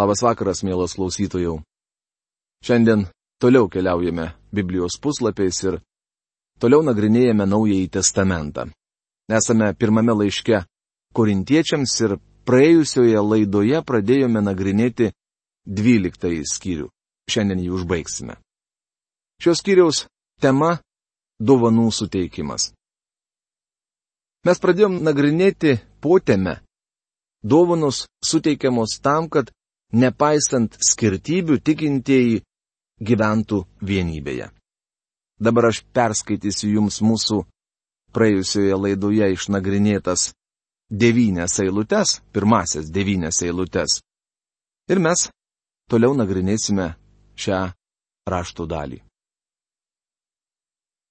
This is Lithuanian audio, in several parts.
Labas vakaras, mielas klausytojų. Šiandien toliau keliaujame Biblijos puslapiais ir toliau nagrinėjame Naująjį Testamentą. Esame pirmame laiške korintiečiams ir praėjusioje laidoje pradėjome nagrinėti 12 skyrių. Šiandien jį užbaigsime. Šios skyriaus tema - dovanų suteikimas. Mes pradėjom nagrinėti potėme. Dovanos suteikiamos tam, kad nepaisant skirtybių tikintieji gyventų vienybėje. Dabar aš perskaitysiu jums mūsų praėjusioje laidoje išnagrinėtas devynias eilutes, pirmasias devynias eilutes. Ir mes toliau nagrinėsime šią rašto dalį.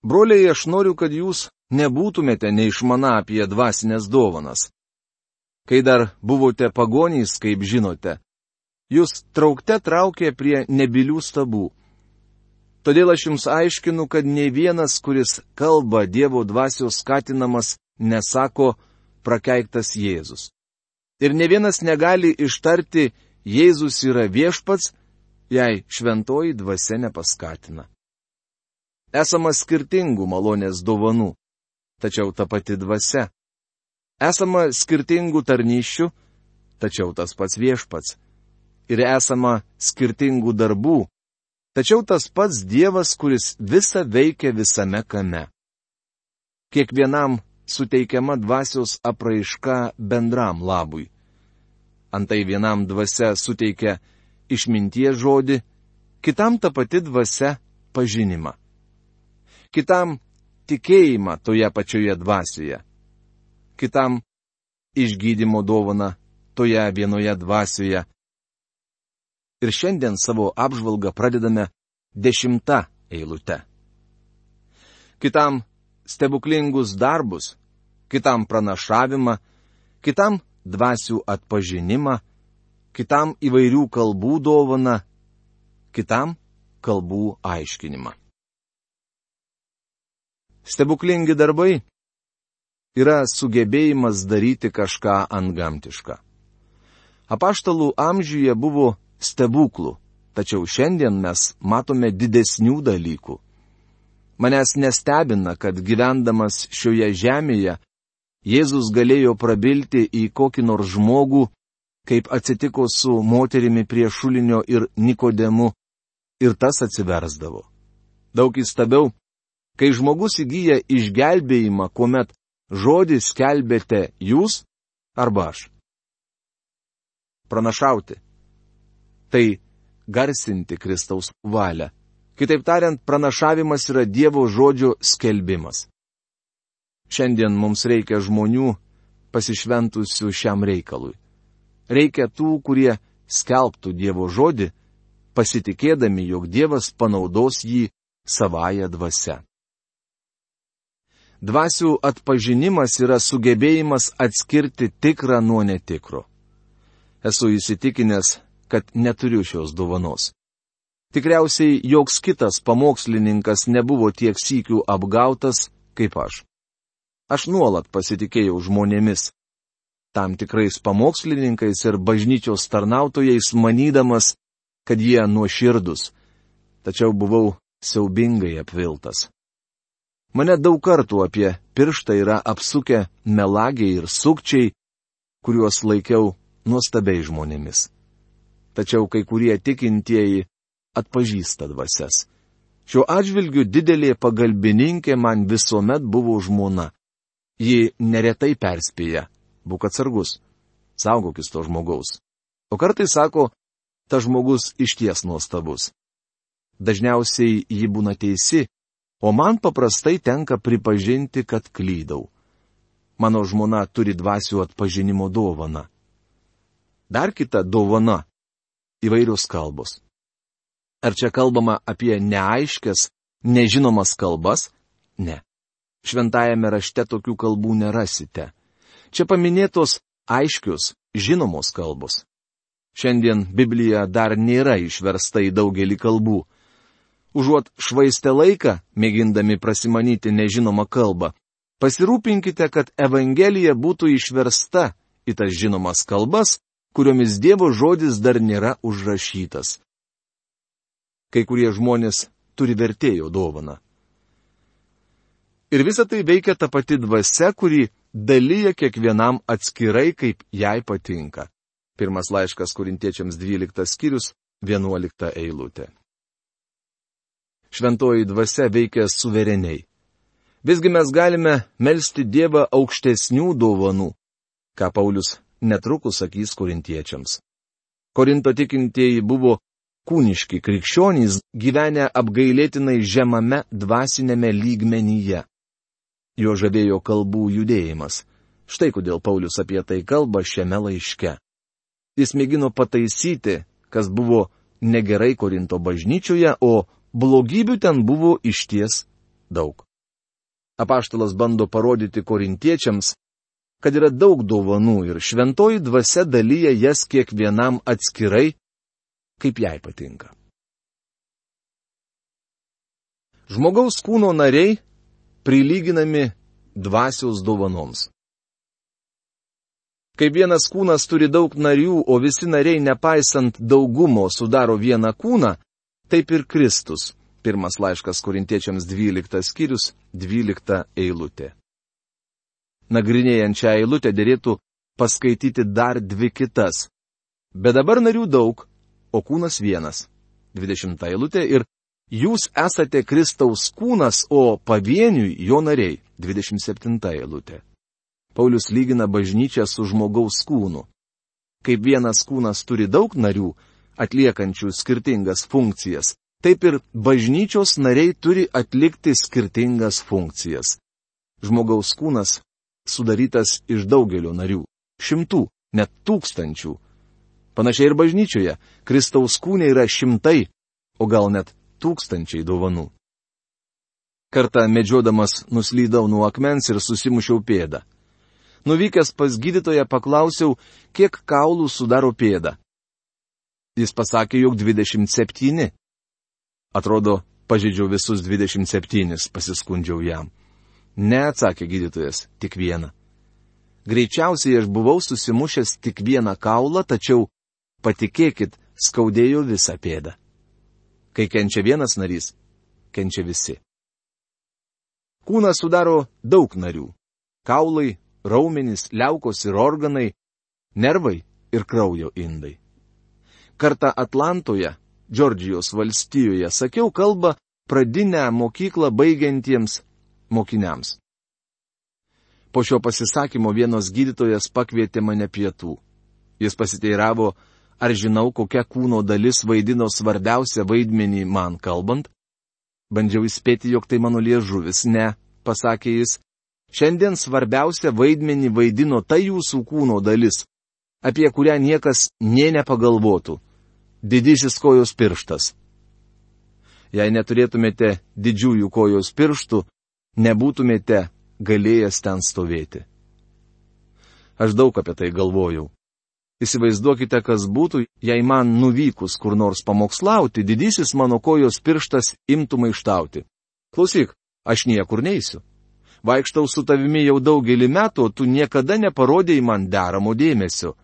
Broliai, aš noriu, kad jūs nebūtumėte neišmana apie dvasinės dovanas. Kai dar buvote pagonys, kaip žinote, jūs traukte traukė prie nebilių stabų. Todėl aš jums aiškinu, kad ne vienas, kuris kalba Dievo dvasios skatinamas, nesako prakeiktas Jėzus. Ir ne vienas negali ištarti Jėzus yra viešpats, jei šventoji dvasia nepaskatina. Esama skirtingų malonės dovanų, tačiau ta pati dvasia. Esama skirtingų tarnyščių, tačiau tas pats viešpats ir esama skirtingų darbų, tačiau tas pats Dievas, kuris visa veikia visame kame. Kiekvienam suteikiama dvasios apraiška bendram labui. Antai vienam dvasia suteikia išminties žodį, kitam ta pati dvasia pažinimą. Kitam tikėjimą toje pačioje dvasioje. Kitam išgydymo dovana toje vienoje dvasioje ir šiandien savo apžvalgą pradedame dešimtą eilutę. Kitam stebuklingus darbus, kitam pranašavimą, kitam dvasių atpažinimą, kitam įvairių kalbų dovana, kitam kalbų aiškinimą. Stebuklingi darbai yra sugebėjimas daryti kažką antgamtišką. Apaštalų amžiuje buvo stebuklų, tačiau šiandien mes matome didesnių dalykų. Manęs nestebina, kad gyvendamas šioje žemėje Jėzus galėjo prabilti į kokį nors žmogų, kaip atsitiko su moterimi prie šulinio ir Nikodemu, ir tas atsiversdavo. Daug įstabiau, kai žmogus įgyja išgelbėjimą, kuomet žodį skelbėte jūs arba aš. Pranašauti tai garsinti Kristaus valią. Kitaip tariant, pranašavimas yra Dievo žodžio skelbimas. Šiandien mums reikia žmonių pasišventusių šiam reikalui. Reikia tų, kurie skelbtų Dievo žodį, pasitikėdami, jog Dievas panaudos jį savoje dvasia. Dvasių atpažinimas yra sugebėjimas atskirti tikrą nuo netikro. Esu įsitikinęs, kad neturiu šios dovanos. Tikriausiai joks kitas pamokslininkas nebuvo tiek sykių apgautas kaip aš. Aš nuolat pasitikėjau žmonėmis. Tam tikrais pamokslininkais ir bažnyčios tarnautojais manydamas, kad jie nuoširdus. Tačiau buvau siaubingai apviltas. Mane daug kartų apie pirštą yra apsukę melagiai ir sukčiai, kuriuos laikiau nuostabiai žmonėmis tačiau kai kurie tikintieji atpažįsta dvasias. Šiuo atžvilgiu didelė pagalbininkė man visuomet buvo žmona. Ji neretai perspėja - būk atsargus, saugokis to žmogaus. O kartai sako, ta žmogus iš ties nuostabus. Dažniausiai ji būna teisi, o man paprastai tenka pripažinti, kad klydau. Mano žmona turi dvasių atpažinimo dovaną. Dar kita dovana įvairios kalbos. Ar čia kalbama apie neaiškias, nežinomas kalbas? Ne. Šventajame rašte tokių kalbų nerasite. Čia paminėtos aiškius, žinomos kalbos. Šiandien Biblija dar nėra išversta į daugelį kalbų. Užuot švaistę laiką, mėgindami prasimanyti nežinomą kalbą, pasirūpinkite, kad Evangelija būtų išversta į tas žinomas kalbas, kuriomis Dievo žodis dar nėra užrašytas. Kai kurie žmonės turi vertėjo dovaną. Ir visa tai veikia ta pati dvasia, kuri dalyja kiekvienam atskirai, kaip jai patinka. Pirmas laiškas korintiečiams 12 skyrius 11 eilutė. Šventoji dvasia veikia suvereniai. Visgi mes galime melstį Dievą aukštesnių dovanų, ką Paulius netrukus sakys korintiečiams. Korinto tikintieji buvo kūniški krikščionys gyvenę apgailėtinai žemame dvasinėme lygmenyje jo žavėjo kalbų judėjimas. Štai kodėl Paulius apie tai kalba šiame laiške. Jis mėgino pataisyti, kas buvo negerai Korinto bažnyčioje, o blogybių ten buvo išties daug. Apaštalas bando parodyti korintiečiams, kad yra daug dovanų ir šventoji dvasia dalyja jas kiekvienam atskirai, kaip jai patinka. Žmogaus kūno nariai prilyginami dvasios dovanoms. Kai vienas kūnas turi daug narių, o visi nariai nepaisant daugumo sudaro vieną kūną, taip ir Kristus. Pirmas laiškas korintiečiams 12 skyrius 12 eilutė. Nagrinėjant šią eilutę dėrėtų paskaityti dar dvi kitas. Bet dabar narių daug, o kūnas vienas. 20 eilutė ir Jūs esate Kristaus kūnas, o pavieniui jo nariai. 27 eilutė. Paulius lygina bažnyčią su žmogaus kūnu. Kaip vienas kūnas turi daug narių, atliekančių skirtingas funkcijas, taip ir bažnyčios nariai turi atlikti skirtingas funkcijas. Žmogaus kūnas sudarytas iš daugelio narių - šimtų, net tūkstančių. Panašiai ir bažnyčioje - Kristaus kūnė yra šimtai, o gal net tūkstančiai dovanų. Kartą medžiodamas nuslydau nuo akmens ir susimušiau pėdą. Nuvykęs pas gydytoją paklausiau, kiek kaulų sudaro pėda. Jis pasakė, jog 27. Atrodo, pažydžiau visus 27, pasiskundžiau jam. Ne, atsakė gydytojas, tik vieną. Greičiausiai aš buvau susimušęs tik vieną kaulą, tačiau, patikėkit, skaudėjo visą pėdą. Kai kenčia vienas narys, kenčia visi. Kūną sudaro daug narių - kaulai, raumenys, liaukos ir organai, nervai ir kraujo indai. Kartą Atlantoje, Džordžijos valstijoje, sakiau kalbą pradinę mokyklą baigiantiems mokiniams. Po šio pasisakymo vienas gydytojas pakvietė mane pietų. Jis pasiteiravo, Ar žinau, kokia kūno dalis vaidino svarbiausią vaidmenį man kalbant? Bandžiau įspėti, jog tai mano liežuvis. Ne, pasakė jis. Šiandien svarbiausią vaidmenį vaidino ta jūsų kūno dalis, apie kurią niekas nė nepagalvotų. Didysis kojos pirštas. Jei neturėtumėte didžiųjų kojos pirštų, nebūtumėte galėjęs ten stovėti. Aš daug apie tai galvojau. Įsivaizduokite, kas būtų, jei man nuvykus kur nors pamokslauti, didysis mano kojos pirštas imtų maištauti. Klausyk, aš niekur neisiu. Vaikštau su tavimi jau daugelį metų, tu niekada neparodėjai man deramo dėmesio.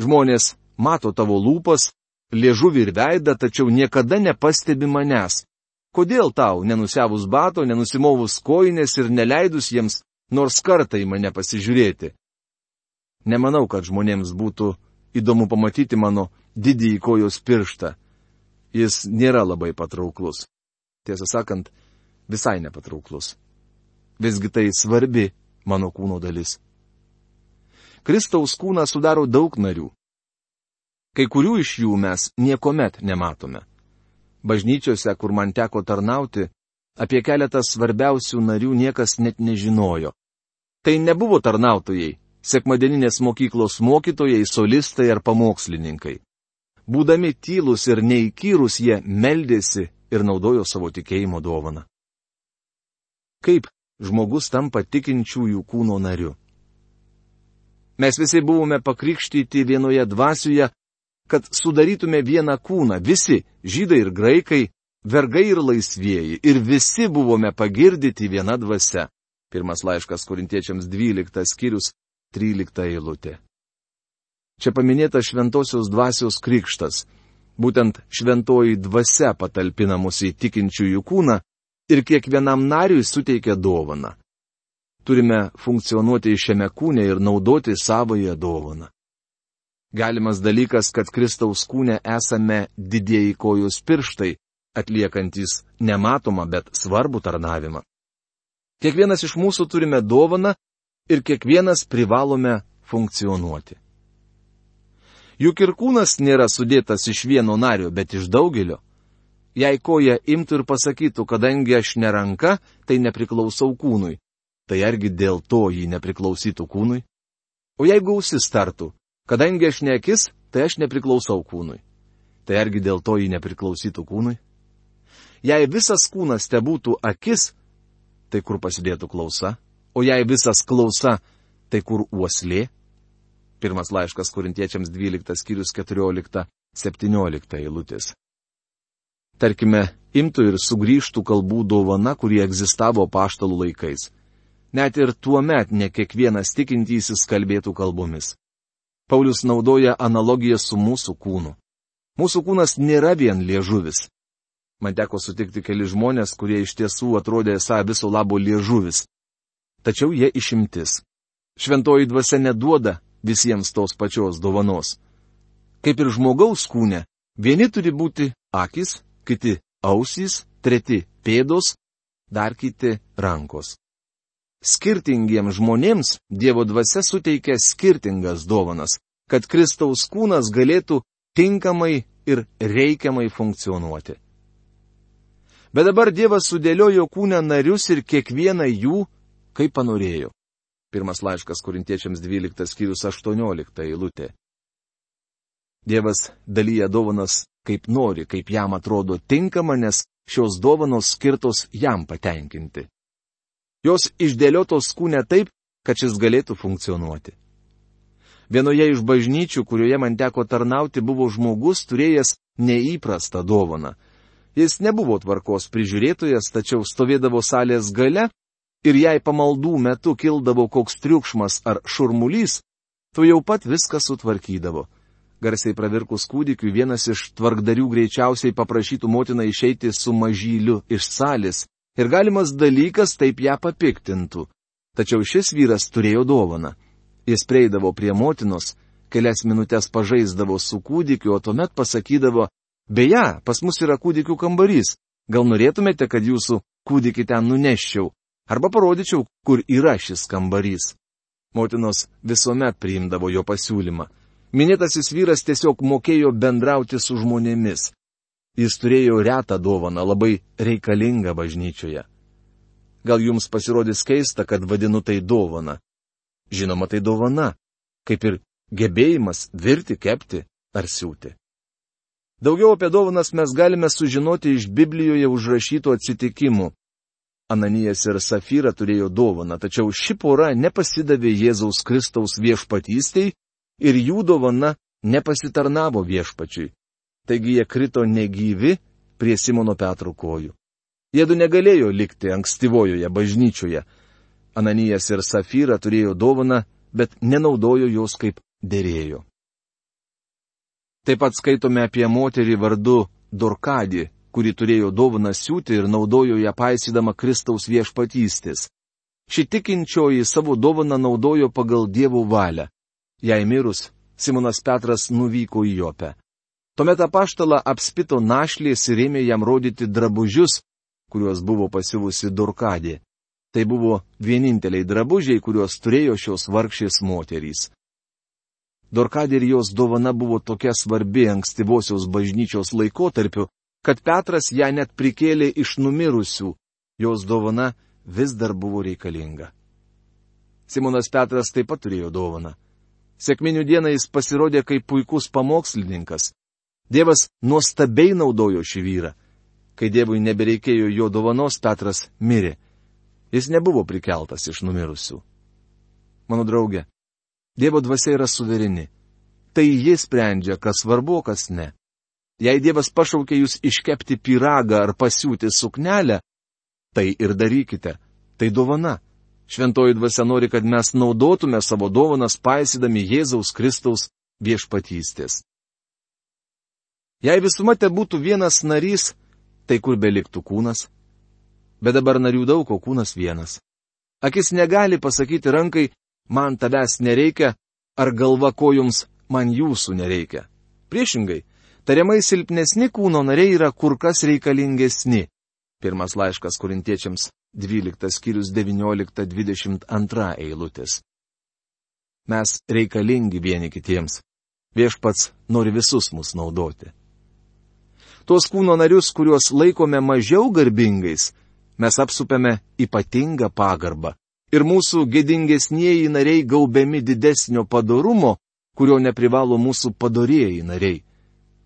Žmonės mato tavo lūpas, liežuvį ir veidą, tačiau niekada nepastebi manęs. Kodėl tau, nenusiavus bato, nenusimovus koinės ir neleidus jiems nors kartą į mane pasižiūrėti? Nemanau, kad žmonėms būtų įdomu pamatyti mano didįjį kojos pirštą. Jis nėra labai patrauklus. Tiesą sakant, visai nepatrauklus. Visgi tai svarbi mano kūno dalis. Kristaus kūną sudaro daug narių. Kai kurių iš jų mes niekuomet nematome. Bažnyčiose, kur man teko tarnauti, apie keletą svarbiausių narių niekas net nežinojo. Tai nebuvo tarnautojai, sekmadieninės mokyklos mokytojai, solistai ar pamokslininkai. Būdami tylus ir neįkyrus, jie meldėsi ir naudojo savo tikėjimo dovaną. Kaip žmogus tampa tikinčiųjų kūno nariu? Mes visi buvome pakrikštyti vienoje dvasioje, kad sudarytume vieną kūną, visi - žydai ir graikai, vergai ir laisvieji, ir visi buvome pagirdyti viena dvasia. Pirmas laiškas korintiečiams 12 skyrius 13 eilutė. Čia paminėta šventosios dvasios krikštas. Būtent šventoji dvasia patalpina mus į tikinčiųjų kūną ir kiekvienam nariui suteikia dovaną. Turime funkcionuoti šiame kūne ir naudoti savoje dovaną. Galimas dalykas, kad Kristaus kūne esame didieji kojos pirštai, atliekantis nematomą, bet svarbų tarnavimą. Kiekvienas iš mūsų turime dovaną ir kiekvienas privalome funkcionuoti. Juk ir kūnas nėra sudėtas iš vieno nario, bet iš daugelio. Jei koja imtų ir pasakytų, kadangi aš neranka, tai nepriklausau kūnui, tai argi dėl to jį nepriklausytų kūnui? O jeigu ausis tartų, kadangi aš ne akis, tai aš nepriklausau kūnui, tai argi dėl to jį nepriklausytų kūnui? Jei visas kūnas te būtų akis, tai kur pasidėtų klausa? O jei visas klausa, tai kur uoslė? Pirmas laiškas korintiečiams 12 skyrius 14-17 eilutės tarkime, imtų ir sugrįžtų kalbų dovana, kurie egzistavo paštalų laikais. Net ir tuo met ne kiekvienas tikintysis kalbėtų kalbomis. Paulius naudoja analogiją su mūsų kūnu. Mūsų kūnas nėra vien liežuvis. Man teko sutikti keli žmonės, kurie iš tiesų atrodė esą viso labo liežuvis. Tačiau jie išimtis. Šventoji dvasia neduoda visiems tos pačios dovanos. Kaip ir žmogaus kūne, vieni turi būti akis, kiti ausys, treti pėdos, dar kiti rankos. Skirtingiems žmonėms Dievo dvasia suteikia skirtingas dovanas, kad Kristaus kūnas galėtų tinkamai ir reikiamai funkcionuoti. Bet dabar Dievas sudėliojo kūną narius ir kiekvieną jų, kaip panorėjo. Pirmas laiškas korintiečiams 12 skyrius 18 eilutė. Dievas dalyja dovanas kaip nori, kaip jam atrodo tinkama, nes šios dovanos skirtos jam patenkinti. Jos išdėliotos kūne taip, kad šis galėtų funkcionuoti. Vienoje iš bažnyčių, kurioje man teko tarnauti, buvo žmogus turėjęs neįprastą dovaną. Jis nebuvo tvarkos prižiūrėtojas, tačiau stovėdavo salės gale ir jei pamaldų metu kildavo koks triukšmas ar šurmulys, tu jau pat viską sutvarkydavo garsiai pravirkus kūdikiu, vienas iš tvarkdarių greičiausiai paprašytų motiną išeiti su mažyliu iš salės ir galimas dalykas taip ją papiktintų. Tačiau šis vyras turėjo dovaną. Jis prieidavo prie motinos, kelias minutės pažaisdavo su kūdikiu, o tuomet pasakydavo, beje, pas mus yra kūdikių kambarys, gal norėtumėte, kad jūsų kūdikį ten nuneščiau, arba parodyčiau, kur yra šis kambarys. Motinos visuomet priimdavo jo pasiūlymą. Minėtasis vyras tiesiog mokėjo bendrauti su žmonėmis. Jis turėjo retą dovaną, labai reikalingą bažnyčioje. Gal jums pasirodys keista, kad vadinu tai dovana? Žinoma, tai dovana, kaip ir gebėjimas virti, kepti ar siūti. Daugiau apie dovanas mes galime sužinoti iš Biblijoje užrašytų atsitikimų. Ananijas ir Safyra turėjo dovaną, tačiau ši pora nepasidavė Jėzaus Kristaus viešpatystiai ir jų dovana nepasitarnavo viešpačiui. Taigi jie krito negyvi prie Simono Petro kojų. Jėdu negalėjo likti ankstyvojoje bažnyčioje. Ananijas ir Safyra turėjo dovaną, bet nenaudojo jos kaip dėrėjo. Taip pat skaitome apie moterį vardu Dorkadį, kuri turėjo dovaną siūti ir naudojo ją paisydama Kristaus viešpatystės. Ši tikinčioji savo dovaną naudojo pagal dievų valią. Jai mirus, Simonas Petras nuvyko į Jopę. Tuomet apaštala apspito našlės ir ėmė jam rodyti drabužius, kuriuos buvo pasivusi Durkadė. Tai buvo vieninteliai drabužiai, kuriuos turėjo šios vargšės moterys. Dorkadė ir jos dovana buvo tokia svarbi ankstyvosios bažnyčios laikotarpiu, kad Petras ją net prikėlė iš numirusių, jos dovana vis dar buvo reikalinga. Simonas Petras taip pat turėjo dovaną. Sėkminių dieną jis pasirodė kaip puikus pamokslininkas. Dievas nuostabiai naudojo šį vyrą. Kai Dievui nebereikėjo jo dovanos, Petras mirė. Jis nebuvo prikeltas iš numirusių. Mano draugė, Dievo dvasia yra suvereni. Tai jis sprendžia, kas svarbu, kas ne. Jei Dievas pašaukė jūs iškepti pyragą ar pasiūti suknelę, tai ir darykite. Tai dovana. Šventoji dvasia nori, kad mes naudotume savo dovanas paisydami Jėzaus Kristaus viešpatystės. Jei visuma te būtų vienas narys, tai kur beliktų kūnas? Bet dabar narių daug, o kūnas vienas. Akis negali pasakyti rankai, man tavęs nereikia, ar galva kojums, man jūsų nereikia. Priešingai, tariamai silpnesni kūno nariai yra kur kas reikalingesni. Pirmas laiškas korintiečiams 12 skyrius 19-22 eilutės. Mes reikalingi vieni kitiems. Viešpats nori visus mus naudoti. Tuos kūno narius, kuriuos laikome mažiau garbingais, mes apsupėme ypatingą pagarbą. Ir mūsų gėdingesnieji nariai gaubiami didesnio padarumo, kurio neprivalo mūsų padorėjai nariai.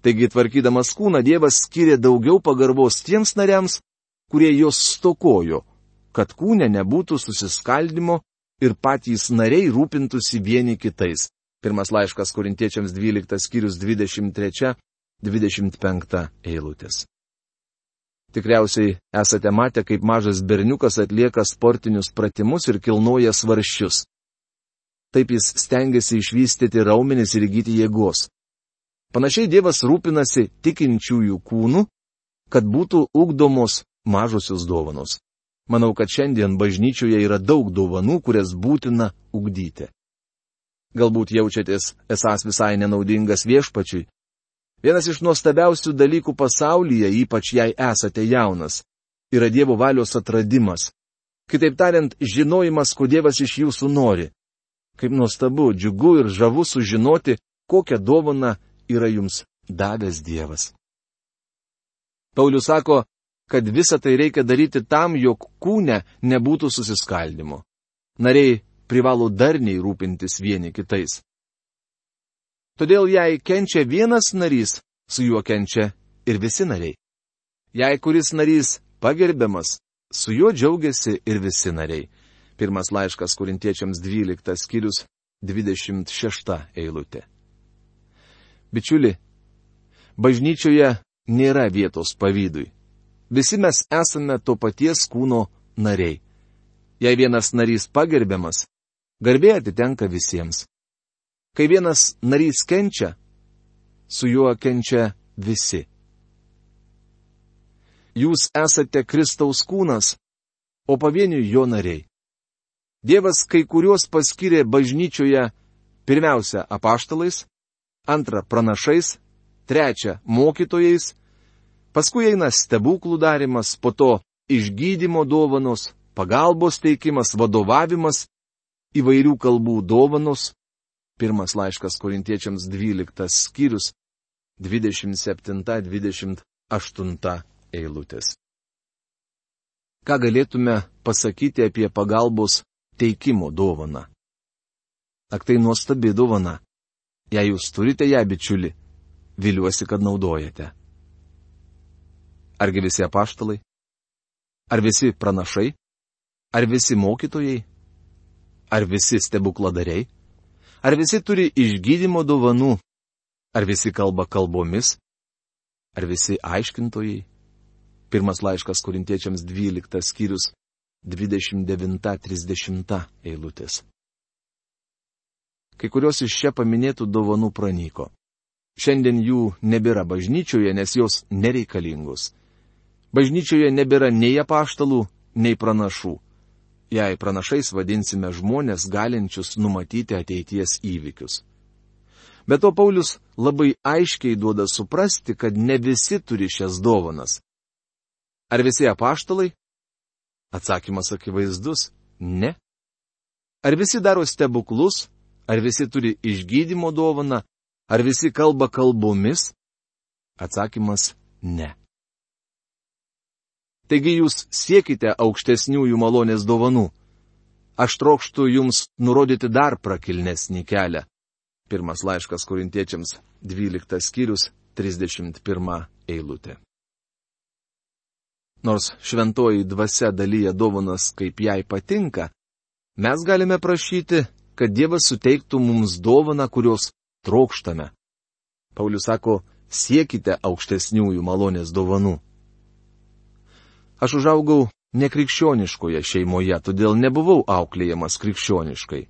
Taigi, tvarkydamas kūną, Dievas skiria daugiau pagarbos tiems nariams, kurie jos stokojo, kad kūne nebūtų susiskaldimo ir patys nariai rūpintųsi vieni kitais. Pirmas laiškas korintiečiams 12 skyrius 23-25 eilutės. Tikriausiai esate matę, kaip mažas berniukas atlieka sportinius pratimus ir kilnoja svarščius. Taip jis stengiasi išvystyti raumenis ir įgyti jėgos. Panašiai Dievas rūpinasi tikinčiųjų kūnų, kad būtų ugdomos mažosios dovanos. Manau, kad šiandien bažnyčioje yra daug dovanų, kurias būtina ugdyti. Galbūt jaučiatės esas visai nenaudingas viešpačiui. Vienas iš nuostabiausių dalykų pasaulyje, ypač jei esate jaunas, yra Dievo valios atradimas. Kitaip tariant, žinojimas, ko Dievas iš jūsų nori. Kaip nuostabu, džiugu ir žavu sužinoti, kokią dovaną yra jums davęs Dievas. Paulius sako, kad visą tai reikia daryti tam, jog kūne nebūtų susiskaldimo. Nariai privalo darniai rūpintis vieni kitais. Todėl jei kenčia vienas narys, su juo kenčia ir visi nariai. Jei kuris narys pagerbiamas, su juo džiaugiasi ir visi nariai. Pirmas laiškas kurintiečiams 12 skyrius 26 eilutė. Bičiuli, bažnyčioje nėra vietos pavydui. Visi mes esame to paties kūno nariai. Jei vienas narys pagerbiamas, garbė atitenka visiems. Kai vienas narys kenčia, su juo kenčia visi. Jūs esate Kristaus kūnas, o pavienių jo nariai. Dievas kai kuriuos paskiria bažnyčioje pirmiausia apaštalais, antra pranašais, trečia mokytojais, Paskui eina stebuklų darimas, po to išgydymo dovanos, pagalbos teikimas, vadovavimas, įvairių kalbų dovanos. Pirmas laiškas korintiečiams 12 skyrius 27-28 eilutės. Ką galėtume pasakyti apie pagalbos teikimo dovaną? Ak tai nuostabi dovana. Jei jūs turite ją, bičiuli, viliuosi, kad naudojate. Argi visi apaštalai? Ar visi pranašai? Ar visi mokytojai? Ar visi stebukladariai? Ar visi turi išgydymo dovanų? Ar visi kalba kalbomis? Ar visi aiškintojai? Pirmas laiškas kurintiečiams 12 skyrius 29-30 eilutės. Kai kurios iš čia paminėtų dovanų pranyko. Šiandien jų nebėra bažnyčioje, nes jos nereikalingos. Bažnyčioje nebėra nei apaštalų, nei pranašų. Jei pranašais vadinsime žmonės galinčius numatyti ateities įvykius. Bet to Paulius labai aiškiai duoda suprasti, kad ne visi turi šias dovanas. Ar visi apaštalai? Atsakymas akivaizdus - ne. Ar visi daro stebuklus, ar visi turi išgydymo dovaną, ar visi kalba kalbomis? Atsakymas - ne. Taigi jūs siekite aukštesniųjų malonės dovanų. Aš trokštų jums nurodyti dar prakilnesnį kelią. Pirmas laiškas korintiečiams 12 skyrius 31 eilutė. Nors šventoji dvasia dalyja dovanas kaip jai patinka, mes galime prašyti, kad Dievas suteiktų mums dovaną, kurios trokštame. Paulius sako, siekite aukštesniųjų malonės dovanų. Aš užaugau nekrikščioniškoje šeimoje, todėl nebuvau auklėjamas krikščioniškai.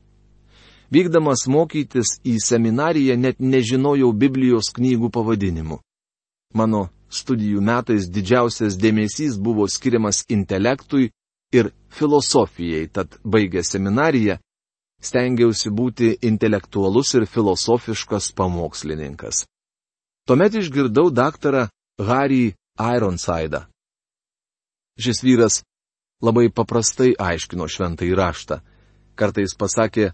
Vykdamas mokytis į seminariją net nežinojau Biblijos knygų pavadinimų. Mano studijų metais didžiausias dėmesys buvo skiriamas intelektui ir filosofijai, tad baigę seminariją stengiausi būti intelektualus ir filosofiškas pamokslininkas. Tuomet išgirdau daktarą Harry Ironsidą. Šis vyras labai paprastai aiškino šventą įraštą. Kartais pasakė,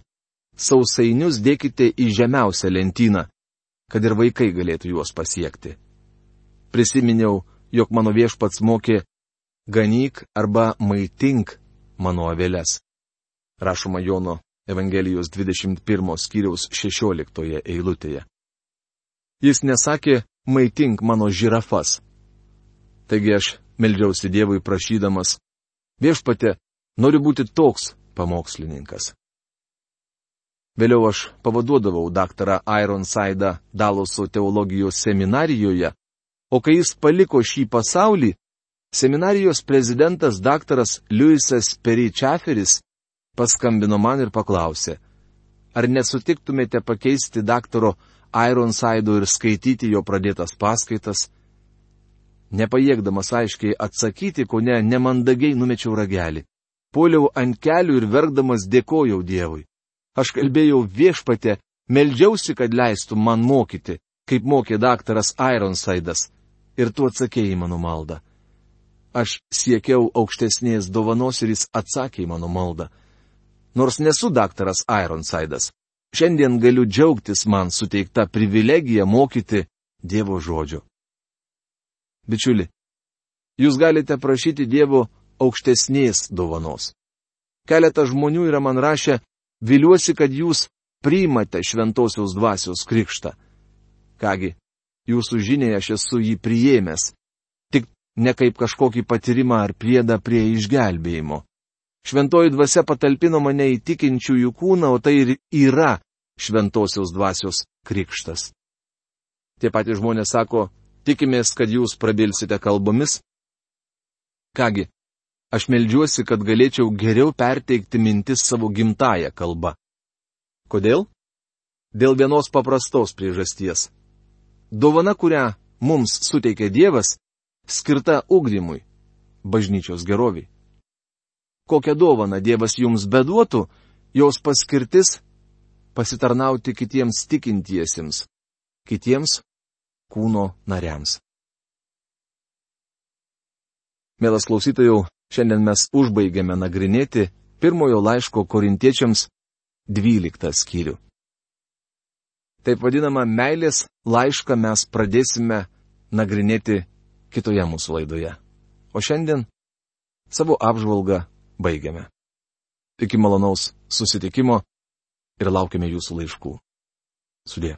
sausainius dėkite į žemiausią lentyną, kad ir vaikai galėtų juos pasiekti. Prisiminiau, jog mano viešpats mokė ganyk arba maitink mano avelės. Rašoma Jono Evangelijos 21 skyriaus 16 eilutėje. Jis nesakė maitink mano žirafas. Taigi aš meldžiausi Dievui prašydamas, viešpate, noriu būti toks pamokslininkas. Vėliau aš pavaduodavau daktarą Ironsidą Daloso teologijos seminarijoje, o kai jis paliko šį pasaulį, seminarijos prezidentas daktaras Liujisas Peričaferis paskambino man ir paklausė, ar nesutiktumėte pakeisti daktaro Ironsido ir skaityti jo pradėtas paskaitas, Nepajėgdamas aiškiai atsakyti, ko ne, nemandagiai numečiau ragelį. Poliau ant kelių ir verkdamas dėkojau Dievui. Aš kalbėjau viešpatė, meldžiausi, kad leistų man mokyti, kaip mokė daktaras Ironsidas. Ir tu atsakėjai mano maldą. Aš siekiau aukštesnės dovanos ir jis atsakė į mano maldą. Nors nesu daktaras Ironsidas, šiandien galiu džiaugtis man suteikta privilegija mokyti Dievo žodžio. Bičiuli, jūs galite prašyti Dievo aukštesnės dovanos. Keletas žmonių yra man rašę, viliuosi, kad jūs priimate šventosios dvasios krikštą. Kągi, jūsų žiniai aš esu jį priėmęs, tik ne kaip kažkokį patyrimą ar priedą prie išgelbėjimo. Šventoji dvasia patalpino mane į tikinčiųjų kūną, o tai ir yra šventosios dvasios krikštas. Tie patys žmonės sako, Tikimės, kad jūs prabilsite kalbomis. Kągi, aš melžiuosi, kad galėčiau geriau perteikti mintis savo gimtają kalbą. Kodėl? Dėl vienos paprastos priežasties. Dovana, kurią mums suteikia Dievas, skirta ugdymui, bažnyčios geroviai. Kokią dovaną Dievas jums beduotų, jos paskirtis - pasitarnauti kitiems tikintiesiems, kitiems kūno nariams. Mielas klausytojų, šiandien mes užbaigėme nagrinėti pirmojo laiško korintiečiams 12 skyrių. Taip vadinamą meilės laišką mes pradėsime nagrinėti kitoje mūsų laidoje. O šiandien savo apžvalgą baigiame. Iki malonaus susitikimo ir laukiame jūsų laiškų. Sudė.